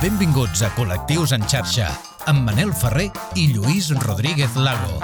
Benvinguts a Col·lectius en xarxa, amb Manel Ferrer i Lluís Rodríguez Lago.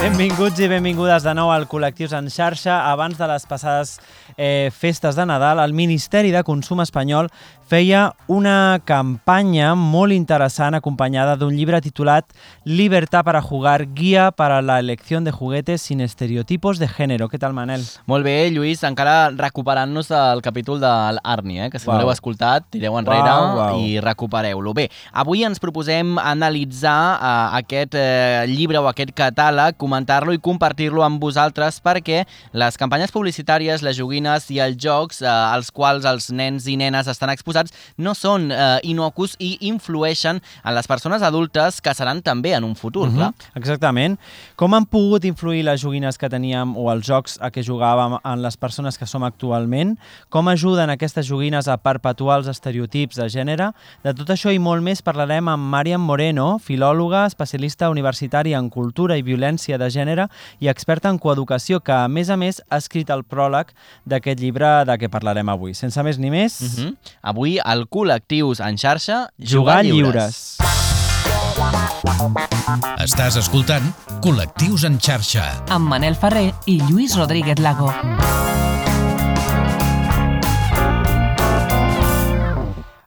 Benvinguts i benvingudes de nou al Col·lectius en xarxa. Abans de les passades eh, festes de Nadal, el Ministeri de Consum espanyol feia una campanya molt interessant acompanyada d'un llibre titulat Libertad para jugar, guia para la elección de juguetes sin estereotipos de género. Què tal, Manel? Molt bé, Lluís, encara recuperant-nos del capítol de l'Arni, eh? que si Uau. no l'heu escoltat, tireu enrere Uau, uau. i recupereu-lo. Bé, avui ens proposem analitzar eh, aquest eh, llibre o aquest catàleg, comentar-lo i compartir-lo amb vosaltres perquè les campanyes publicitàries, les joguines i els jocs eh, als quals els nens i nenes estan exposats no són eh, inocus i influeixen en les persones adultes que seran també en un futur, clar. Exactament. Com han pogut influir les joguines que teníem o els jocs a què jugàvem en les persones que som actualment? Com ajuden aquestes joguines a perpetuar els estereotips de gènere? De tot això i molt més parlarem amb Mariam Moreno, filòloga, especialista universitària en cultura i violència de gènere i experta en coeducació, que a més a més ha escrit el pròleg d'aquest llibre de què parlarem avui. Sense més ni més, Uh -huh. Avui, al Col·lectius en xarxa, jugar lliures. Estàs escoltant Col·lectius en xarxa. amb Manel Ferrer i Lluís Rodríguez Lago.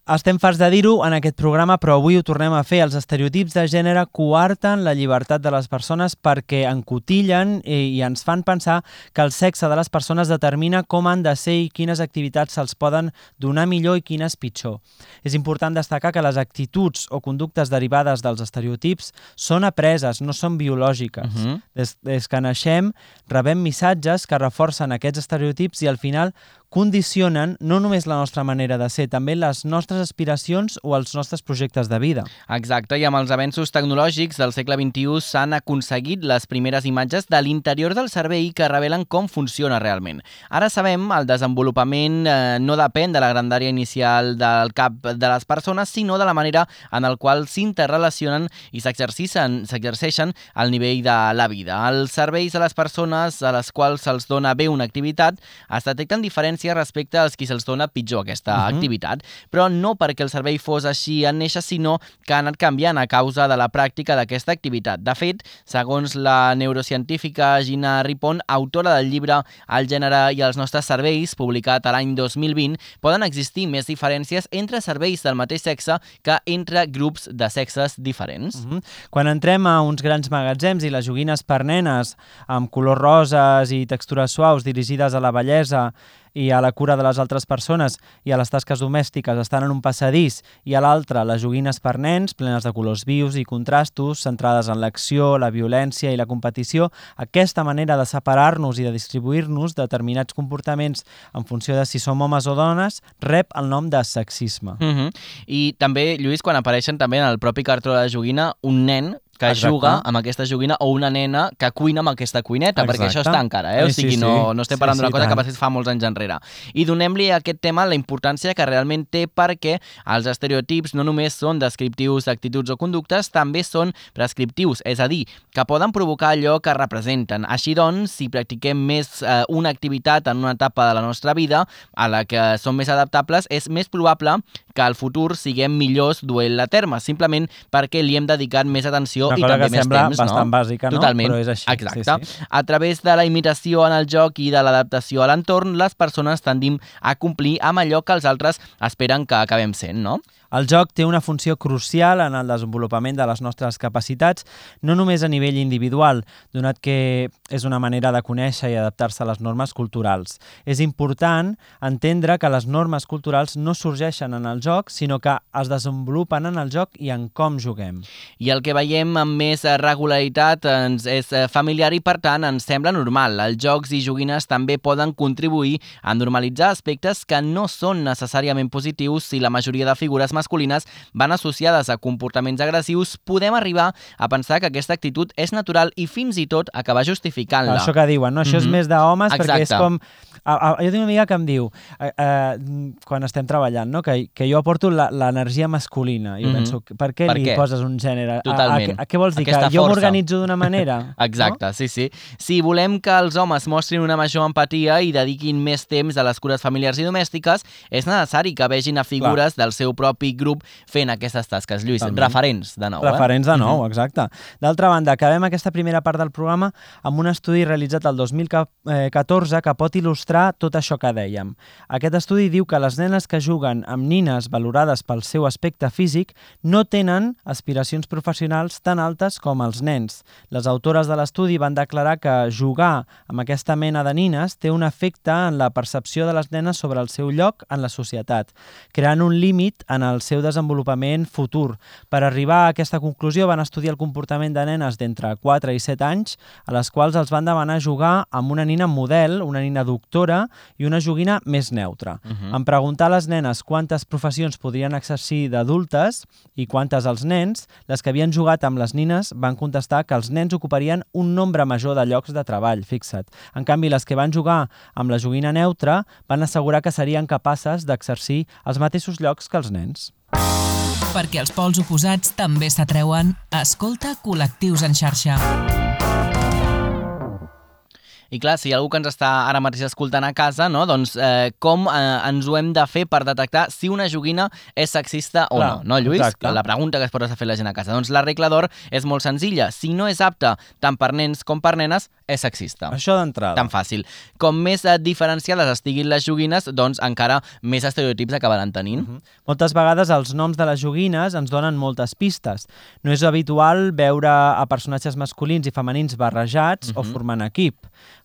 Estem farts de dir-ho en aquest programa, però avui ho tornem a fer. Els estereotips de gènere coarten la llibertat de les persones perquè encotillen i, i ens fan pensar que el sexe de les persones determina com han de ser i quines activitats se'ls poden donar millor i quines pitjor. És important destacar que les actituds o conductes derivades dels estereotips són apreses, no són biològiques. Uh -huh. Des, des que naixem rebem missatges que reforcen aquests estereotips i al final condicionen no només la nostra manera de ser, també les nostres aspiracions o els nostres projectes de vida. Exacte, i amb els avenços tecnològics del segle XXI s'han aconseguit les primeres imatges de l'interior del cervell que revelen com funciona realment. Ara sabem, el desenvolupament eh, no depèn de la grandària inicial del cap de les persones, sinó de la manera en el qual s'interrelacionen i s'exerceixen al nivell de la vida. Els cervells de les persones a les quals se'ls dona bé una activitat es detecten diferències respecte als qui se'ls dona pitjor aquesta Mhm. activitat, però no perquè el cervell fos així en néixer, sinó que ha anat canviant a causa de la pràctica d'aquesta activitat. De fet, segons la neurocientífica Gina Ripon, autora del llibre El gènere i els nostres cervells, publicat a l'any 2020, poden existir més diferències entre cervells del mateix sexe que entre grups de sexes diferents. Uh -huh. Quan entrem a uns grans magatzems i les joguines per nenes amb colors roses i textures suaus dirigides a la bellesa i a la cura de les altres persones i a les tasques domèstiques estan en un passadís i a l'altre les joguines per nens plenes de colors vius i contrastos centrades en l'acció, la violència i la competició, aquesta manera de separar-nos i de distribuir-nos determinats comportaments en funció de si som homes o dones rep el nom de sexisme. Uh -huh. I també, Lluís, quan apareixen també en el propi cartró de la joguina un nen que Exacte. juga amb aquesta joguina o una nena que cuina amb aquesta cuineta, perquè això Exacte. està encara, eh? O Sí, sí, sigui, sí. no, no estem Sí, parlant sí, d'una cosa tant. que va ser fa molts anys enrere. I donem-li a aquest tema la importància que realment té perquè els estereotips no només són descriptius d'actituds o conductes, també són prescriptius, és a dir, que poden provocar allò que representen. Així doncs, si practiquem més eh, una activitat en una etapa de la nostra vida a la que som més adaptables, és més probable que al futur siguem millors duent-la a terme, simplement perquè li hem dedicat més atenció Una i cosa també que més sembla temps, bastant no? bàsica, no? Totalment. Però és així, Exacte. sí, sí. A través de la imitació en el joc i de l'adaptació a l'entorn, les persones tendim a complir amb allò que els altres esperen que acabem sent, no? El joc té una funció crucial en el desenvolupament de les nostres capacitats, no només a nivell individual, donat que és una manera de conèixer i adaptar-se a les normes culturals. És important entendre que les normes culturals no sorgeixen en el joc, sinó que es desenvolupen en el joc i en com juguem. I el que veiem amb més regularitat ens és eh, familiar i, per tant, ens sembla normal. Els jocs i joguines també poden contribuir a normalitzar aspectes que no són necessàriament positius si la majoria de figures masculines van associades a comportaments agressius, podem arribar a pensar que aquesta actitud és natural i fins i tot acabar justificant-la. Això que diuen, no? Això és Mhm. més d'homes perquè és com A, a, jo tinc una amiga que em diu, eh, eh, quan estem treballant, no? que, que jo aporto l'energia masculina. I jo Mhm. penso, per què Per li què? poses un gènere? A- Totalment. A, a, a, què vols dir? Aquesta que jo m'organitzo d'una manera? Exacte, sí, sí. Si volem que els homes mostrin una major empatia i dediquin més temps a les cures familiars i domèstiques, és necessari que vegin a figures del seu propi grup fent aquestes tasques. Lluís, També. referents, de nou. Referents eh? de nou, exacte. D'altra banda, acabem aquesta primera part del programa amb un estudi realitzat el 2014 que pot il·lustrar tot això que dèiem. Aquest estudi diu que les nenes que juguen amb nines valorades pel seu aspecte físic no tenen aspiracions professionals tan altes com els nens. Les autores de l'estudi van declarar que jugar amb aquesta mena de nines té un efecte en la percepció de les nenes sobre el seu lloc en la societat, creant un límit en el seu desenvolupament futur. Per arribar a aquesta conclusió van estudiar el comportament de nenes d'entre 4 i 7 anys, a les quals els van demanar jugar amb una nina model, una nina doctora i una joguina més neutra. Uh -huh. En preguntar a les nenes quantes professions podrien exercir d'adultes i quantes als nens, les que havien jugat amb les nines van contestar que els nens ocuparien un nombre major de llocs de treball, fixa't. En canvi, les que van jugar amb la joguina neutra van assegurar que serien capaces d'exercir els mateixos llocs que els nens. Perquè els pols oposats també s'atreuen, escolta Col·lectius en xarxa. I clar, si hi ha algú que ens està ara mateix escoltant a casa, no? doncs eh, com eh, ens ho hem de fer per detectar si una joguina és sexista o Clar, no, no, Lluís? exacte. La pregunta que es pot fer la gent a casa. Doncs la regla d'or és molt senzilla. Si no és apta tant per nens com per nenes, és sexista. Això d'entrada. Tan fàcil. Com més eh, diferenciades estiguin les joguines, doncs encara més estereotips acabaran tenint. Mhm. Moltes vegades els noms de les joguines ens donen moltes pistes. No és habitual veure a personatges masculins i femenins barrejats o formant equip.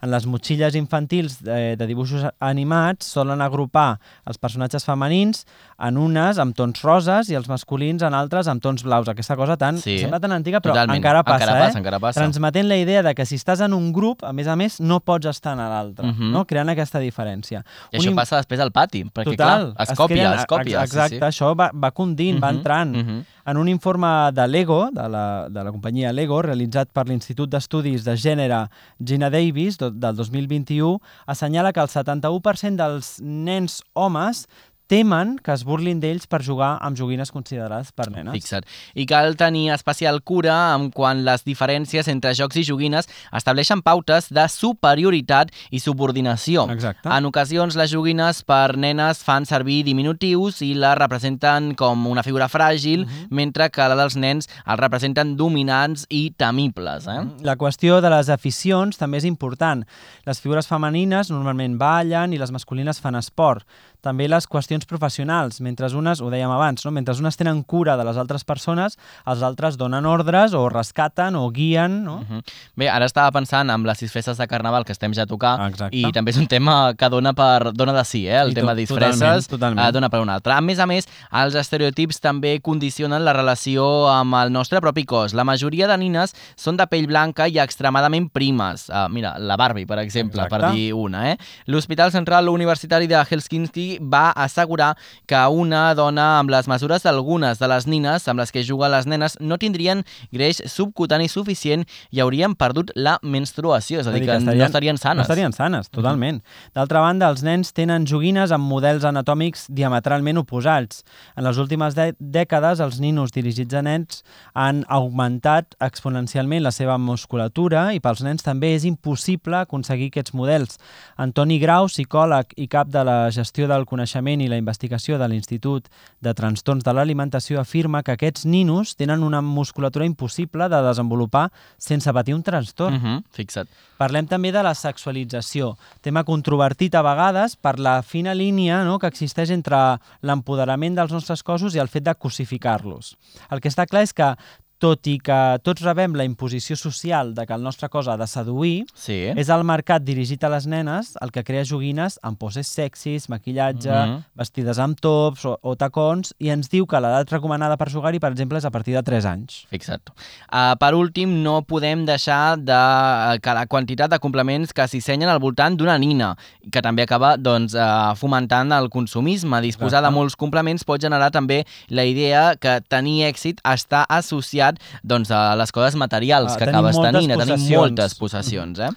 En les motxilles infantils de, de dibuixos animats solen agrupar els personatges femenins en unes amb tons roses i els masculins en altres amb tons blaus. Aquesta cosa tan, Sí. sembla tan antiga, però Totalment. encara passa, Encara eh? passa, encara passa. Transmetent la idea de que si estàs en un grup, a més a més, no pots estar en l'altre, Mhm. no? creant aquesta diferència. I això im- passa després al pati, perquè Total, clar, es copia, creen- es copia. ex- Exacte, sí, sí. això va, va condint, va Mhm, entrant. mhm. En un informe de Lego, de la, de la companyia Lego, realitzat per l'Institut d'Estudis de Gènere Gina Davis, del 2021, assenyala que el 71% dels nens homes temen que es burlin d'ells per jugar amb joguines considerades per nenes. Fixa't. I cal tenir especial cura amb quan les diferències entre jocs i joguines estableixen pautes de superioritat i subordinació. Exacte. En ocasions, les joguines per nenes fan servir diminutius i la representen com una figura fràgil, Mhm. mentre que la dels nens els representen dominants i temibles. Eh? La qüestió de les aficions també és important. Les figures femenines normalment ballen i les masculines fan esport. També les qüestions professionals. Mentre unes, ho dèiem abans, no? mentre unes tenen cura de les altres persones, els altres donen ordres o rescaten o guien. No? Mhm. Bé, ara estava pensant amb les sis festes de Carnaval que estem ja a tocar Exacte. i també és un tema que dona per dona de sí, eh? el I tema de disfresses totalment, totalment. eh, dona per un altre. A més a més, els estereotips també condicionen la relació amb el nostre propi cos. La majoria de nines són de pell blanca i extremadament primes. Uh, mira, la Barbie, per exemple, Exacte. per dir una. Eh? L'Hospital Central Universitari de Helsinki va assegurar que una dona amb les mesures d'algunes de les nines amb les que juguen les nenes no tindrien greix subcutani suficient i haurien perdut la menstruació, és a dir, que, no estarien sanes. No estarien sanes, totalment. D'altra banda, els nens tenen joguines amb models anatòmics diametralment oposats. En les últimes dè- dècades, els ninos dirigits a nens han augmentat exponencialment la seva musculatura i pels nens també és impossible aconseguir aquests models. Antoni Grau, psicòleg i cap de la gestió del coneixement i la investigació de l'Institut de Trastorns de l'Alimentació, afirma que aquests ninos tenen una musculatura impossible de desenvolupar sense patir un trastorn. Uh -huh, fixa't. Parlem també de la sexualització, tema controvertit a vegades per la fina línia no, que existeix entre l'empoderament dels nostres cossos i el fet de cosificar-los. El que està clar és que tot i que tots rebem la imposició social de que el nostre cos ha de seduir, Sí. és el mercat dirigit a les nenes el que crea joguines amb poses sexis, maquillatge, Mhm. vestides amb tops o, o tacons, i ens diu que l'edat recomanada per jugar-hi, per exemple, és a partir de 3 anys. Fixa't. Uh, per últim, no podem deixar de eh, que la quantitat de complements que s'hissenyen al voltant d'una nina, que també acaba doncs, uh, fomentant el consumisme. Disposar Exacte. de molts complements pot generar també la idea que tenir èxit està associat doncs, a les coses materials A que acabes tenint, a tenir possessions. moltes possessions. Eh?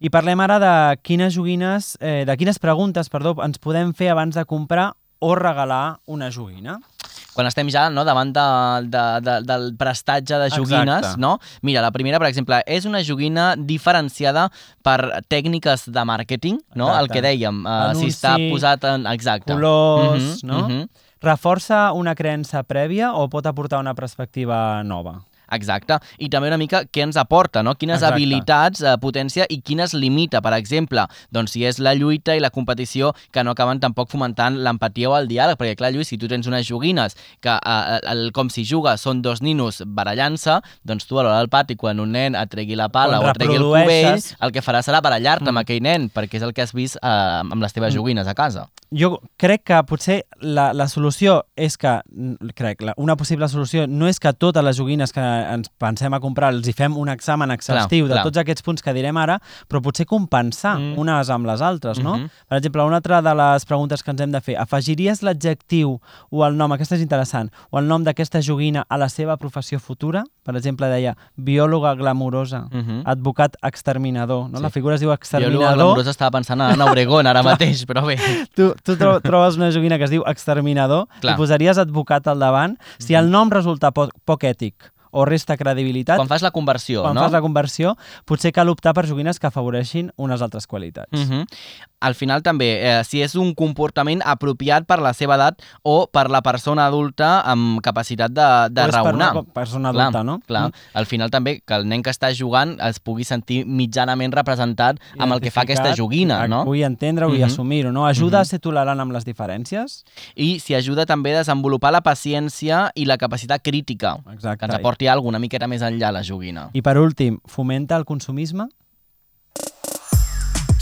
I parlem ara de quines joguines, eh, de quines preguntes, perdó, ens podem fer abans de comprar o regalar una joguina. quan estem ja no, davant de, de, de, del prestatge de joguines, Exacte. no? Mira, la primera, per exemple, és una joguina diferenciada per tècniques de màrqueting, no? El Exacte. que dèiem, uh, si està posat en... Exacte. Colors, Mhm, no? mhm. Reforça una creença prèvia o pot aportar una perspectiva nova? Exacte. I també una mica què ens aporta, no? Quines Exacte. habilitats eh, potencia i quines limita, per exemple. Doncs si és la lluita i la competició que no acaben tampoc fomentant l'empatia o el diàleg, perquè clar, Lluís, si tu tens unes joguines que eh, el, com si jugues són dos ninos barallant-se, doncs tu a l'hora del pati, quan un nen et tregui la pala Quan o tregui el cubell, el que farà serà barallar-te Mm. amb aquell nen, perquè és el que has vist eh, amb les teves Mm. joguines a casa. Jo crec que potser la, la solució és que, mm, crec, la, una possible solució no és que totes les joguines que ens pensem a comprar els hi fem un examen exhaustiu clar. de tots aquests punts que direm ara, però potser compensar Mm. unes amb les altres, no? Mhm. Per exemple, una altra de les preguntes que ens hem de fer, afegiries l'adjectiu o el nom, aquesta és interessant, o el nom d'aquesta joguina a la seva professió futura? Per exemple, deia biòloga glamurosa, Mhm. advocat exterminador, no? Sí. La figura es diu exterminador. el glamurós estava pensant en Obregón ara mateix, però bé. Tu, tu tro trobes una joguina que es diu Exterminador Clar. i posaries advocat al davant. Si el nom resulta poc, poc ètic o resta credibilitat, Quan fas la conversió, quan no? fas la conversió, potser cal optar per joguines que afavoreixin unes altres qualitats. Mhm. Al final també, eh, si és un comportament apropiat per la seva edat o per la persona adulta amb capacitat de, de O és per raonar. una persona adulta, clar, no? Clar, Mm. al final també que el nen que està jugant es pugui sentir mitjanament representat amb el que fa aquesta joguina, no? Vull entendre-ho i Mhm. assumir-ho, no? Ajuda Mhm. a ser tolerant amb les diferències. I si ajuda també a desenvolupar la paciència i la capacitat crítica, Exacte. que ens aporti alguna una miqueta més enllà la joguina. I per últim, fomenta el consumisme?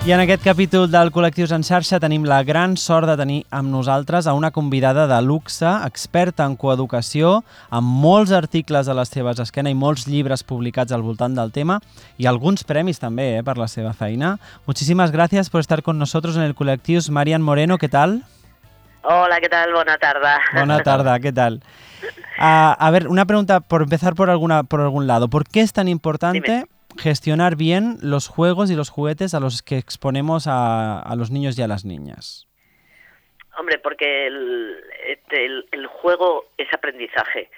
I en aquest capítol del Col·lectius en xarxa tenim la gran sort de tenir amb nosaltres a una convidada de luxe, experta en coeducació, amb molts articles a les seves esquena i molts llibres publicats al voltant del tema i alguns premis també eh, per la seva feina. Muchísimas gracias por estar con nosotros en el Col·lectius. Marian Moreno, ¿qué tal? Hola, ¿qué tal? Buena tarde. Buena tarde, ¿qué tal? Ah, a ver, una pregunta por empezar por, alguna, por algún lado. ¿Por qué es tan importante Dime. Gestionar bien los juegos y los juguetes a los que exponemos a, a los niños y a las niñas? Hombre, porque el, este, el, el juego es aprendizaje.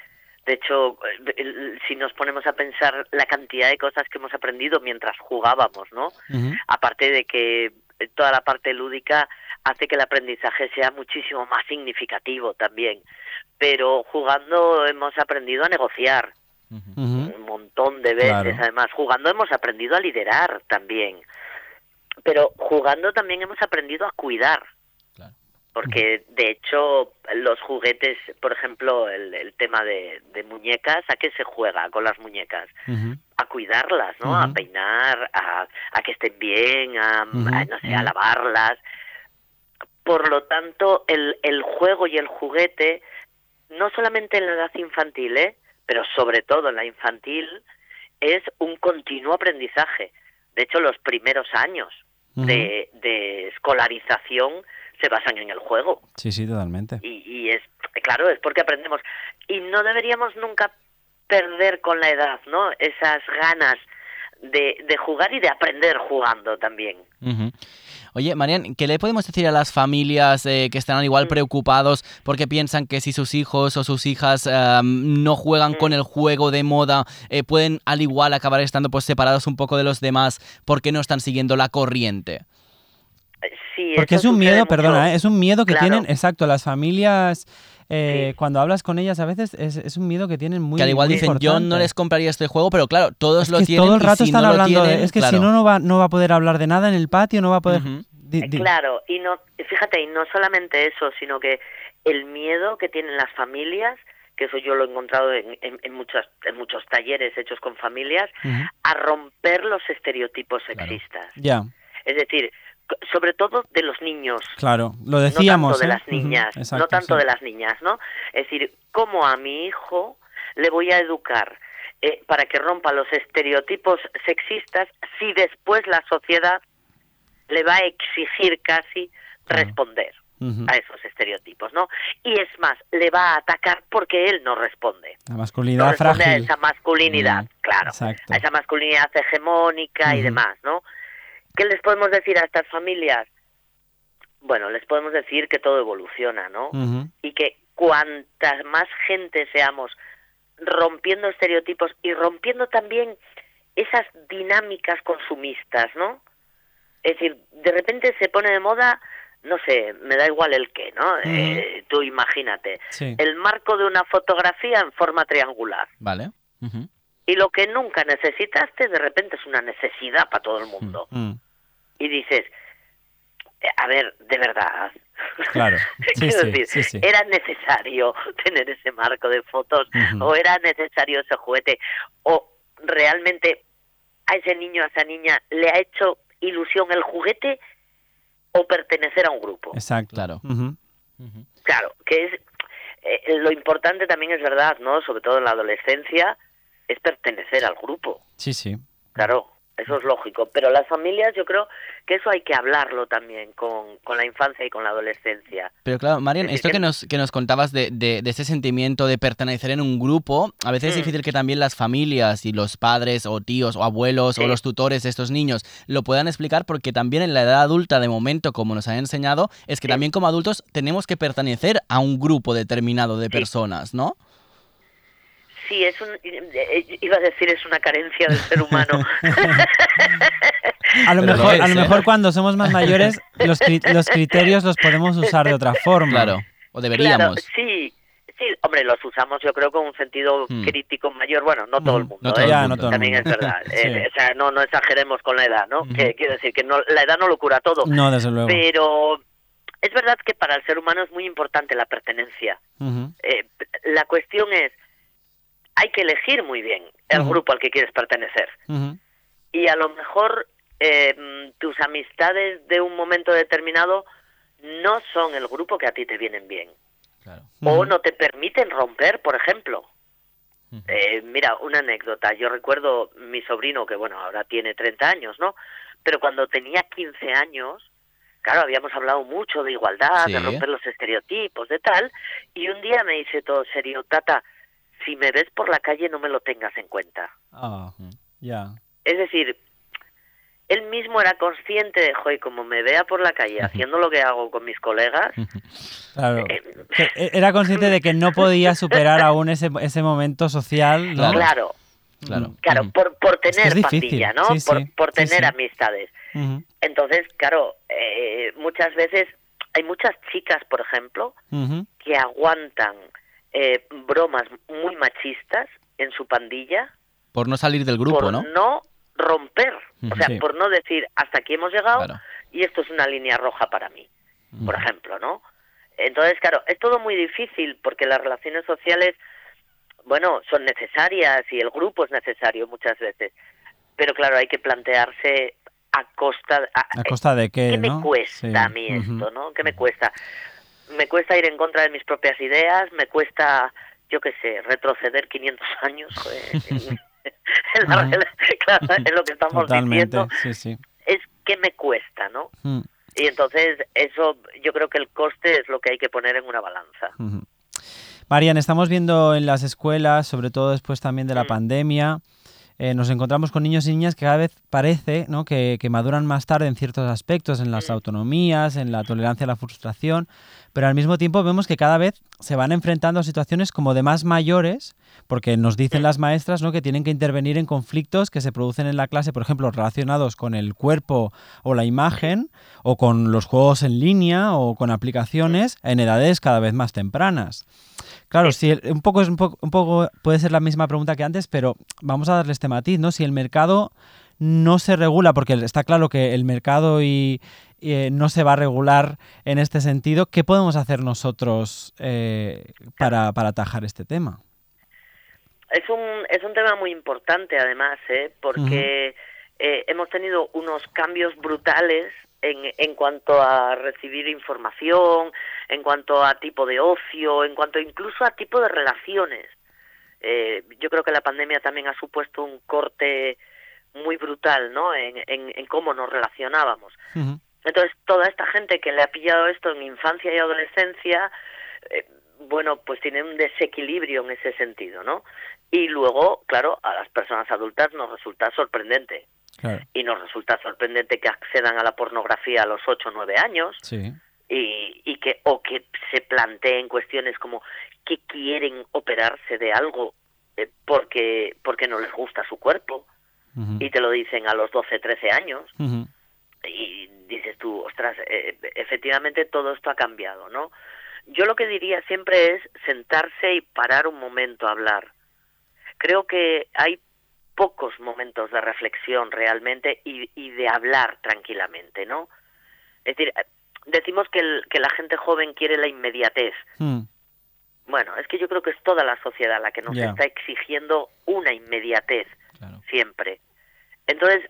De hecho, el- si nos ponemos a pensar la cantidad de cosas que hemos aprendido mientras jugábamos, ¿no? Aparte de que toda la parte lúdica hace que el aprendizaje sea muchísimo más significativo también. Pero jugando hemos aprendido a negociar, Ujú. un montón de veces Claro. además jugando hemos aprendido a liderar también pero jugando también hemos aprendido a cuidar Claro. porque de hecho los juguetes por ejemplo el, el tema de, de muñecas a qué se juega con las muñecas a cuidarlas no a peinar a, a que estén bien a, a, no sé a lavarlas por lo tanto el, el juego y el juguete no solamente en la edad infantil, ¿eh? Pero sobre todo en la infantil, es un continuo aprendizaje. De hecho, los primeros años de, de escolarización se basan en el juego. Sí, sí, totalmente. Y, y es, claro, es porque aprendemos. Y no deberíamos nunca perder con la edad, ¿no? Esas ganas de, de jugar y de aprender jugando también. Ujú. Oye, Marian, ¿qué le podemos decir a las familias eh, que están al igual Mm. preocupados porque piensan que si sus hijos o sus hijas eh, no juegan Mm. con el juego de moda, eh, pueden al igual acabar estando pues separados un poco de los demás porque no están siguiendo la corriente? Sí, Porque es un miedo, mucho. perdona, ¿eh? es un miedo que Claro. tienen, exacto, las familias, eh, Sí. cuando hablas con ellas a veces es, es un miedo que tienen muy que al igual muy dicen, yo no les compraría este juego, pero claro, todos Es lo que tienen todo el y rato si están no hablando de, es que claro. si no, no va, no va a poder hablar de nada en el patio, no va a poder... Ujú. Di- di- Claro, y no, fíjate, y no solamente eso, sino que el miedo que tienen las familias, que eso yo lo he encontrado en, en, en muchos, en muchos talleres hechos con familias, a romper los estereotipos Claro. sexistas. Ya, Es decir, sobre todo de los niños, claro, lo no decíamos. tanto de ¿eh? las niñas, exacto, no tanto sí. de las niñas, ¿no? Es decir, cómo a mi hijo le voy a educar eh, para que rompa los estereotipos sexistas si después la sociedad le va a exigir casi Claro. responder a esos estereotipos, ¿no? Y es más, le va a atacar porque él no responde. La No masculinidad responde a frágil. esa masculinidad, Mm, claro, exacto. a esa masculinidad hegemónica y demás, ¿no? ¿Qué les podemos decir a estas familias? Bueno, les podemos decir que todo evoluciona, ¿no? Y que cuantas más gente seamos rompiendo estereotipos y rompiendo también esas dinámicas consumistas, ¿no? Es decir, de repente se pone de moda, no sé, me da igual el qué, ¿no? Eh, tú imagínate, Sí. el marco de una fotografía en forma triangular. Vale. Ujú. Y lo que nunca necesitaste, de repente es una necesidad para todo el mundo. Mm. Y dices, eh, a ver, de verdad. Claro. Sí, Quiero sí, decir, sí, sí. ¿era necesario tener ese marco de fotos? ¿O era necesario ese juguete? ¿O realmente a ese niño, a esa niña, le ha hecho ilusión el juguete o pertenecer a un grupo? Exacto. Claro. Claro, que es eh, lo importante también es verdad, ¿no? Sobre todo en la adolescencia, es pertenecer al grupo. Sí, sí. Claro, eso es lógico. Pero las familias, yo creo que eso hay que hablarlo también con, con la infancia y con la adolescencia. Pero claro, Marian, Es esto que- que nos, que nos contabas de, de, de ese sentimiento de pertenecer en un grupo, a veces es Mm. difícil que también las familias y los padres o tíos o abuelos o los tutores de estos niños lo puedan explicar porque también en la edad adulta de momento, como nos han enseñado, es que Sí. también como adultos tenemos que pertenecer a un grupo determinado de Sí. personas, ¿no? Sí, es un, eh, iba a decir es una carencia del ser humano. A lo, Pero lo mejor, es, a lo ¿eh? mejor cuando somos más mayores los, cri- los criterios los podemos usar de otra forma. Claro, o deberíamos. Claro, sí, sí, hombre, los usamos yo creo con un sentido Hmm. crítico mayor. Bueno, no todo el Mm, mundo, no todo ¿eh? el Ya, mundo. no todo el También mundo. es verdad. Sí. Eh, o sea, no, no exageremos con la edad, ¿no? Ujú. Que quiero decir que no, la edad no lo cura todo. No, desde luego. Pero es verdad que para el ser humano es muy importante la pertenencia. Eh, la cuestión es, hay que elegir muy bien el grupo al que quieres pertenecer. Y a lo mejor eh, tus amistades de un momento determinado no son el grupo que a ti te vienen bien. Claro. O no te permiten romper, por ejemplo. Eh, mira, una anécdota. Yo recuerdo mi sobrino, que bueno, ahora tiene 30 años, ¿no? Pero cuando tenía 15 años, claro, habíamos hablado mucho de igualdad, Sí. de romper los estereotipos, de tal, y un día me dice todo serio, tata, si me ves por la calle no me lo tengas en cuenta. Ah, ya. Es decir, él mismo era consciente de, joder, como me vea por la calle haciendo lo que hago con mis colegas, Claro. eh, Que e- Era consciente de que no podía superar aún ese, ese momento social, ¿no? claro, Claro. claro, por, por que tener es pandilla, ¿no? sí, sí, por, tener sí. amistades. Entonces, claro, eh, muchas veces hay muchas chicas, por ejemplo, que aguantan eh, bromas muy machistas en su pandilla Por no salir del grupo, por ¿no? romper, o sea, Sí. por no decir hasta aquí hemos llegado Claro. y esto es una línea roja para mí, por ejemplo, ¿no? Entonces, claro, es todo muy difícil porque las relaciones sociales, bueno, son necesarias y el grupo es necesario muchas veces, pero claro, hay que plantearse a costa... a- ¿A costa de qué, ¿Qué me cuesta Sí, a mí esto, no? ¿Qué me cuesta? Me cuesta ir en contra de mis propias ideas, me cuesta, yo qué sé, retroceder 500 años en, en la Ujú. rela- claro, en lo que estamos Totalmente, diciendo. sí, sí. Es que me cuesta, ¿no? Mm, Y entonces eso, yo creo que el coste es lo que hay que poner en una balanza. ujú. Marian, estamos viendo en las escuelas, sobre todo después también de la Mm. pandemia, eh, nos encontramos con niños y niñas que cada vez parece ¿no? que, que maduran más tarde en ciertos aspectos, en las Mm. autonomías, en la tolerancia a la frustración, pero al mismo tiempo vemos que cada vez se van enfrentando a situaciones como de más mayores, porque nos dicen las maestras ¿no? que tienen que intervenir en conflictos que se producen en la clase, por ejemplo, relacionados con el cuerpo o la imagen, o con los juegos en línea, o con aplicaciones en edades cada vez más tempranas. Claro, si el- un poco es un poco, un poco puede ser la misma pregunta que antes, pero vamos a darle este matiz, ¿no? Si el mercado no se regula, porque está claro que el mercado y, y, eh, no se va a regular en este sentido, ¿qué podemos hacer nosotros eh, para, para atajar este tema? Es un, es un tema muy importante además, ¿eh? porque eh, hemos tenido unos cambios brutales en, en cuanto a recibir información, en cuanto a tipo de ocio, en cuanto incluso a tipo de relaciones. Eh, yo creo que la pandemia también ha supuesto un corte muy brutal, ¿no? En, en, en cómo nos relacionábamos. Entonces, toda esta gente que le ha pillado esto en infancia y adolescencia, eh, bueno, pues tiene un desequilibrio en ese sentido, ¿no? Y luego, claro, a las personas adultas nos resulta sorprendente. Claro. Y nos resulta sorprendente que accedan a la pornografía a los 8 o 9 años Sí. Y, y que o que se planteen cuestiones como que quieren operarse de algo eh, porque porque no les gusta su cuerpo y te lo dicen a los 12, 13 años y dices tú, ostras, eh, efectivamente todo esto ha cambiado, ¿no? Yo lo que diría siempre es sentarse y parar un momento a hablar. Creo que hay pocos momentos de reflexión realmente y, y de hablar tranquilamente, ¿no? Es decir, decimos que, el- que la gente joven quiere la inmediatez. Mm. Bueno, es que yo creo que es toda la sociedad la que nos está exigiendo una inmediatez Claro. siempre. Entonces,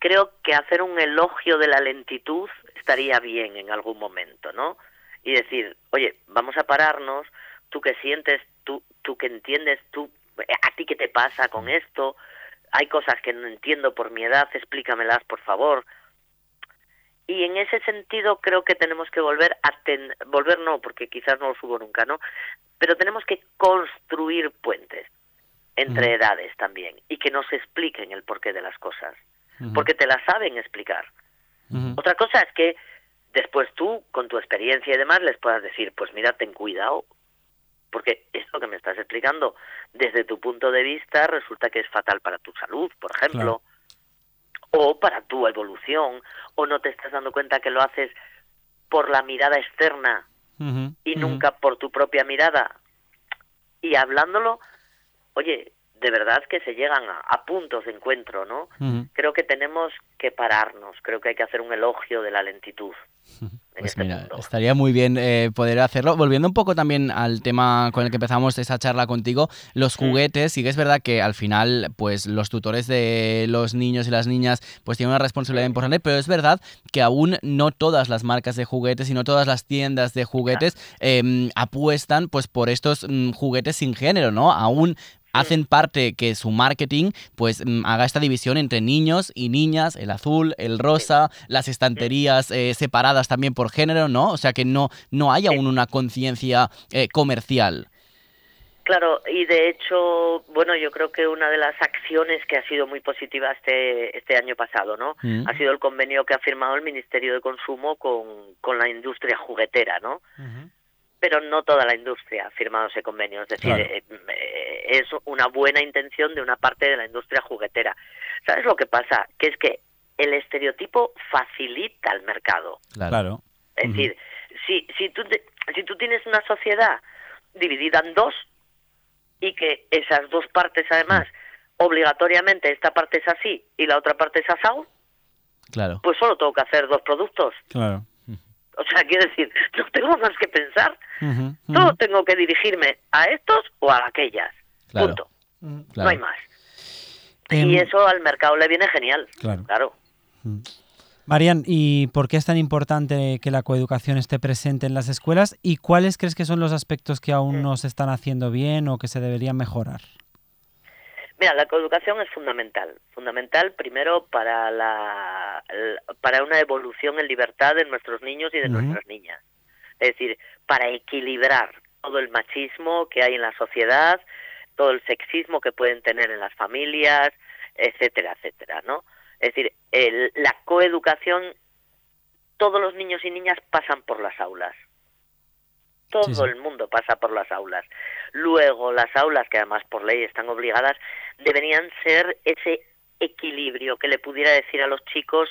creo que hacer un elogio de la lentitud estaría bien en algún momento, ¿no? Y decir, oye, vamos a pararnos, tú que sientes, tú, tú que entiendes, tú, a ti qué te pasa con esto, hay cosas que no entiendo por mi edad, explícamelas, por favor. Y en ese sentido creo que tenemos que volver a ten- volver no, porque quizás no lo subo nunca, ¿no? Pero tenemos que construir puentes entre edades también y que nos expliquen el porqué de las cosas, porque te las saben explicar. Otra cosa es que después tú, con tu experiencia y demás, les puedas decir, pues mira, ten cuidado, porque esto que me estás explicando, desde tu punto de vista, resulta que es fatal para tu salud, por ejemplo, o para tu evolución, o no te estás dando cuenta que lo haces por la mirada externa y nunca por tu propia mirada. Y hablándolo, oye, de verdad que se llegan a, a puntos de encuentro, ¿no? Creo que tenemos que pararnos, creo que hay que hacer un elogio de la lentitud. en Pues este mira, estaría muy bien eh, poder hacerlo. Volviendo un poco también al tema con el que empezamos esa charla contigo, los juguetes, sí que es verdad que al final, pues los tutores de los niños y las niñas, pues tienen una responsabilidad importante, pero es verdad que aún no todas las marcas de juguetes y no todas las tiendas de juguetes em, apuestan, pues por estos mm, juguetes sin género, ¿no? Aún hacen parte que su marketing pues mm, haga esta división entre niños y niñas, el azul, el rosa, las estanterías eh, separadas también por género, ¿no? O sea que no, no hay aún una conciencia eh, comercial. Claro, y de hecho, bueno, yo creo que una de las acciones que ha sido muy positiva este, este año pasado, ¿no? Mm. Ha sido el convenio que ha firmado el Ministerio de Consumo con, con la industria juguetera, ¿no? Pero no toda la industria ha firmado ese convenio. Es decir, Claro. eh, es una buena intención de una parte de la industria juguetera. ¿Sabes lo que pasa? Que es que el estereotipo facilita el mercado. Claro. Es decir, si, si, tú te- si tú tienes una sociedad dividida en dos y que esas dos partes además obligatoriamente esta parte es así y la otra parte es asado, Claro. pues solo tengo que hacer dos productos. Claro. O sea, quiero decir, no tengo más que pensar. Ujú. tengo que dirigirme a estos o a aquellas. Claro. Punto. Claro. No hay más. Em, Y eso al mercado le viene genial. Claro. Claro. Marian, ¿y por qué es tan importante que la coeducación esté presente en las escuelas? ¿Y cuáles crees que son los aspectos que aún no se están haciendo bien o que se deberían mejorar? Mira, la coeducación es fundamental. Fundamental primero para, la, para una evolución en libertad de nuestros niños y de nuestras niñas. Es decir, para equilibrar todo el machismo que hay en la sociedad, todo el sexismo que pueden tener en las familias, etcétera, etcétera, ¿no? Es decir, el- la coeducación, todos los niños y niñas pasan por las aulas. Todo Sí, sí. el mundo pasa por las aulas. Luego, las aulas, que además por ley están obligadas, deberían ser ese equilibrio que le pudiera decir a los chicos,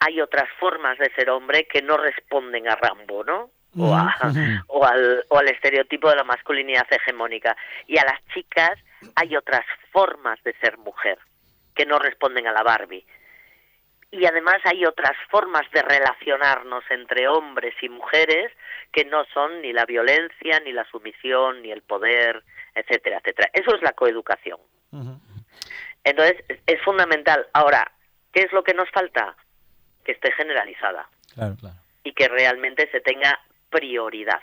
hay otras formas de ser hombre que no responden a Rambo, ¿no? O, a- o al, o al estereotipo de la masculinidad hegemónica. Y a las chicas hay otras formas de ser mujer que no responden a la Barbie. Y además hay otras formas de relacionarnos entre hombres y mujeres que no son ni la violencia, ni la sumisión, ni el poder, etcétera, etcétera. Eso es la coeducación. Entonces, es- fundamental. Ahora, ¿qué es lo que nos falta? Que esté generalizada Claro. Claro. y que realmente se tenga prioridad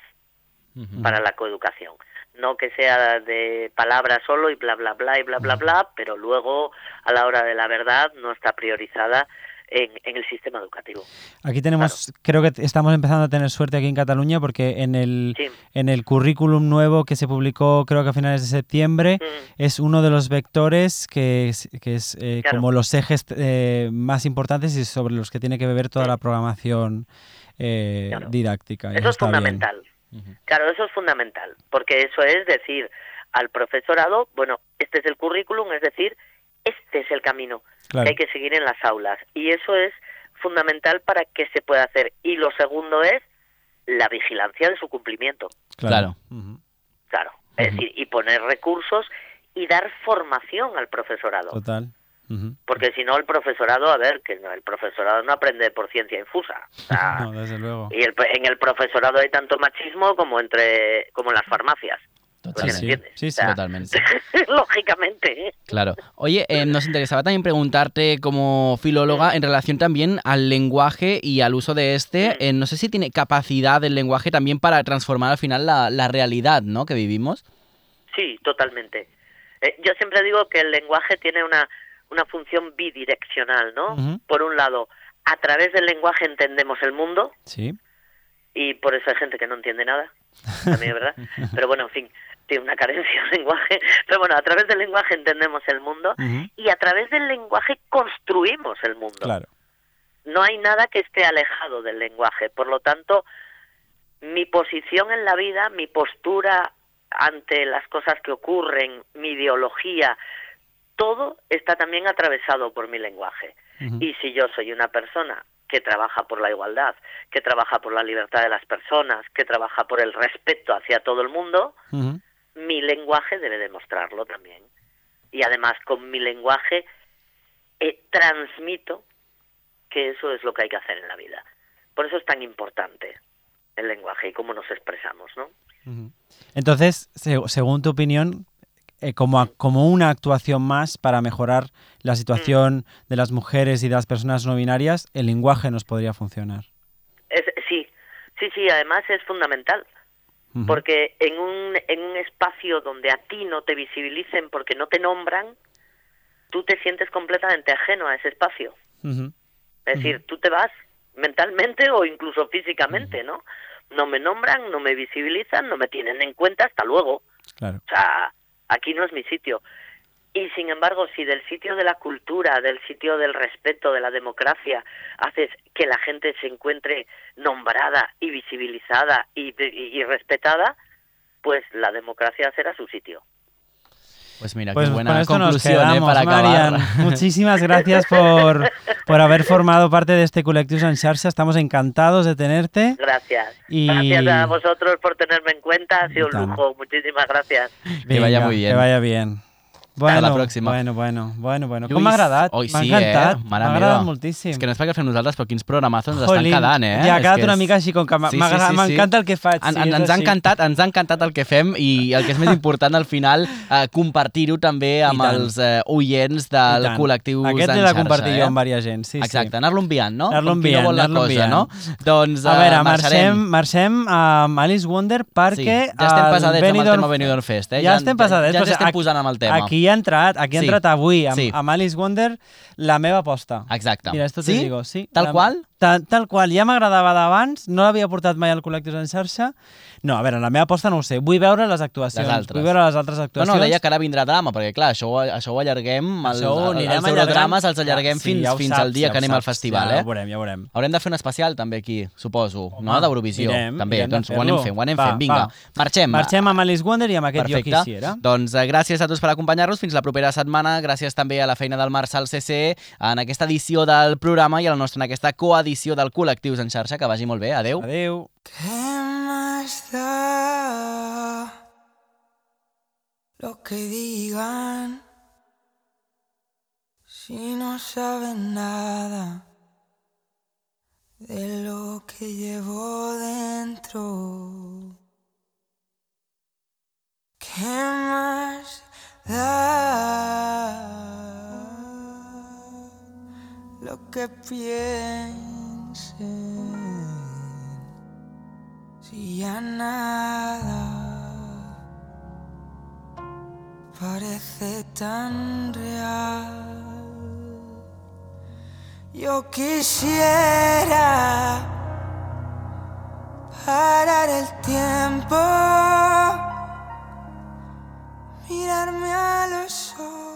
para la coeducación. no que sea de palabras solo y bla bla bla y bla bla bla, pero luego a la hora de la verdad no está priorizada en, en el sistema educativo. Aquí tenemos, creo que estamos empezando a tener suerte aquí en Cataluña porque en el, Sí. en el currículum nuevo que se publicó creo que a finales de septiembre Mm, es uno de los vectores que es, que es eh, Claro. como los ejes eh, más importantes y sobre los que tiene que beber toda Sí. la programación eh, Claro. didáctica. Eso es fundamental. Claro, eso es fundamental, porque eso es decir al profesorado, bueno, este es el currículum, es decir, este es el camino Claro. que hay que seguir en las aulas. Y eso es fundamental para que se pueda hacer. Y lo segundo es la vigilancia de su cumplimiento. Claro. Claro. Es decir, y poner recursos y dar formación al profesorado. Total. Porque si no, el profesorado, a ver, que no, el profesorado no aprende por ciencia infusa. O sea, No, desde luego. y el- en el profesorado hay tanto machismo como entre como en las farmacias. ¿Entiendes? Sí, sí. O sea, Totalmente. lógicamente. ¿eh? Claro. Oye, eh, nos interesaba también preguntarte como filóloga en relación también al lenguaje y al uso de este. eh, no sé si tiene capacidad el lenguaje también para transformar al final la, la realidad ¿no? que vivimos. Sí, totalmente. Eh, yo siempre digo que el lenguaje tiene una, una función bidireccional, ¿no? Ujú. Por un lado, a través del lenguaje entendemos el mundo Sí. y por eso hay gente que no entiende nada, también verdad. Pero bueno, en fin, tiene una carencia el lenguaje. Pero bueno, a través del lenguaje entendemos el mundo y a través del lenguaje construimos el mundo. Claro. no hay nada que esté alejado del lenguaje. Por lo tanto, mi posición en la vida, mi postura ante las cosas que ocurren, mi ideología, todo está también atravesado por mi lenguaje. Y si yo soy una persona que trabaja por la igualdad, que trabaja por la libertad de las personas, que trabaja por el respeto hacia todo el mundo. Mi lenguaje debe demostrarlo también. Y además con mi lenguaje eh, transmito que eso es lo que hay que hacer en la vida. Por eso es tan importante el lenguaje y cómo nos expresamos, ¿no? Entonces, se- según tu opinión, eh, como, a- como una actuación más para mejorar la situación de las mujeres y de las personas no binarias, el lenguaje nos podría funcionar. Es, sí, sí, sí, además es fundamental. Porque en un, en un espacio donde a ti no te visibilicen porque no te nombran, tú te sientes completamente ajeno a ese espacio. Ujú. Es decir, tú te vas mentalmente o incluso físicamente, ¿no? No me nombran, no me visibilizan, no me tienen en cuenta, hasta luego. Claro. O sea, aquí no es mi sitio. Y sin embargo, si del sitio de la cultura, del sitio del respeto, de la democracia, haces que la gente se encuentre nombrada y visibilizada y, y- y respetada, pues la democracia será su sitio. Pues mira, Pues qué buena con esto nos conclusión ¿eh? para acabar. Marian. Muchísimas gracias por, por haber formado parte de este Colectivos en Xarxa. Estamos encantados de tenerte. Gracias. Y- Gracias a vosotros por tenerme en cuenta. Ha sido un lujo. Muchísimas gracias. Que vaya muy bien. Que vaya bien. Bueno, la pròxima. Bueno, bueno, bueno, bueno. Lluís, Com m'ha agradat? oi, M'ha sí, encantat. eh? M'ha agradat moltíssim. És que no és perquè fem nosaltres, però quins programazos ens Jolín, estan quedant, eh? Ja ha quedat que una és- mica així com que m'ha- Sí, m'ha sí, sí, sí. m'encanta el que faig. En, sí, en, és ens, ha encantat, ens ha encantat el que fem i el que és més important al final, eh, compartir-ho també amb els eh, oients del col·lectiu Aquest l'he de compartir eh? jo amb diversa gent, sí, Exacte, sí. anar-lo enviant, no? Anar-lo no enviant, la anar-lo cosa, enviant. no? Doncs A eh, veure, marxem, marxem amb Alice Wonder perquè... Sí, ja estem el passadets amb el tema Benidorm Fest, eh? Ja, estem passadets. Ja, ens estem posant amb el tema. Aquí ha entrat, aquí ha Sí. entrat avui, amb, Sí. amb Alice Wonder, la meva aposta. Exacte. Mira, esto te Sí? digo, sí. Tal la- qual? Tal, tal qual, ja m'agradava d'abans, no l'havia portat mai al Col·lectius en xarxa. No, a veure, la meva aposta no ho sé, vull veure les actuacions. Les altres. Vull veure les altres No, actuacions. no, deia que ara vindrà drama, perquè clar, això, això ho allarguem, els, Això ho els, eurodrames els allarguem Sí, fins, ja fins saps, al dia ja que anem al saps, festival, ja eh? ho veurem, ja ho veurem. Haurem de fer un especial també aquí, suposo, no? Home, D'Eurovisió, mirem, també. mirem doncs ho anem fent, ho anem Va, fent, vinga. va. Marxem. Marxem amb Alice Wonder i amb aquest Perfecte. jo quisiera. Doncs eh, gràcies a tots per acompanyar-nos. Fins la propera setmana. Gràcies també a la feina del Marçal CC en aquesta edició del programa i a la nostra en aquesta coedició del Col·lectius en xarxa. Que vagi molt bé. Adeu. Adeu. ¿Qué lo que digan si no saben nada de lo que llevo dentro? ¿Qué más da lo que piensen? y ya nada parece tan real. Yo quisiera parar el tiempo, mirarme a los ojos.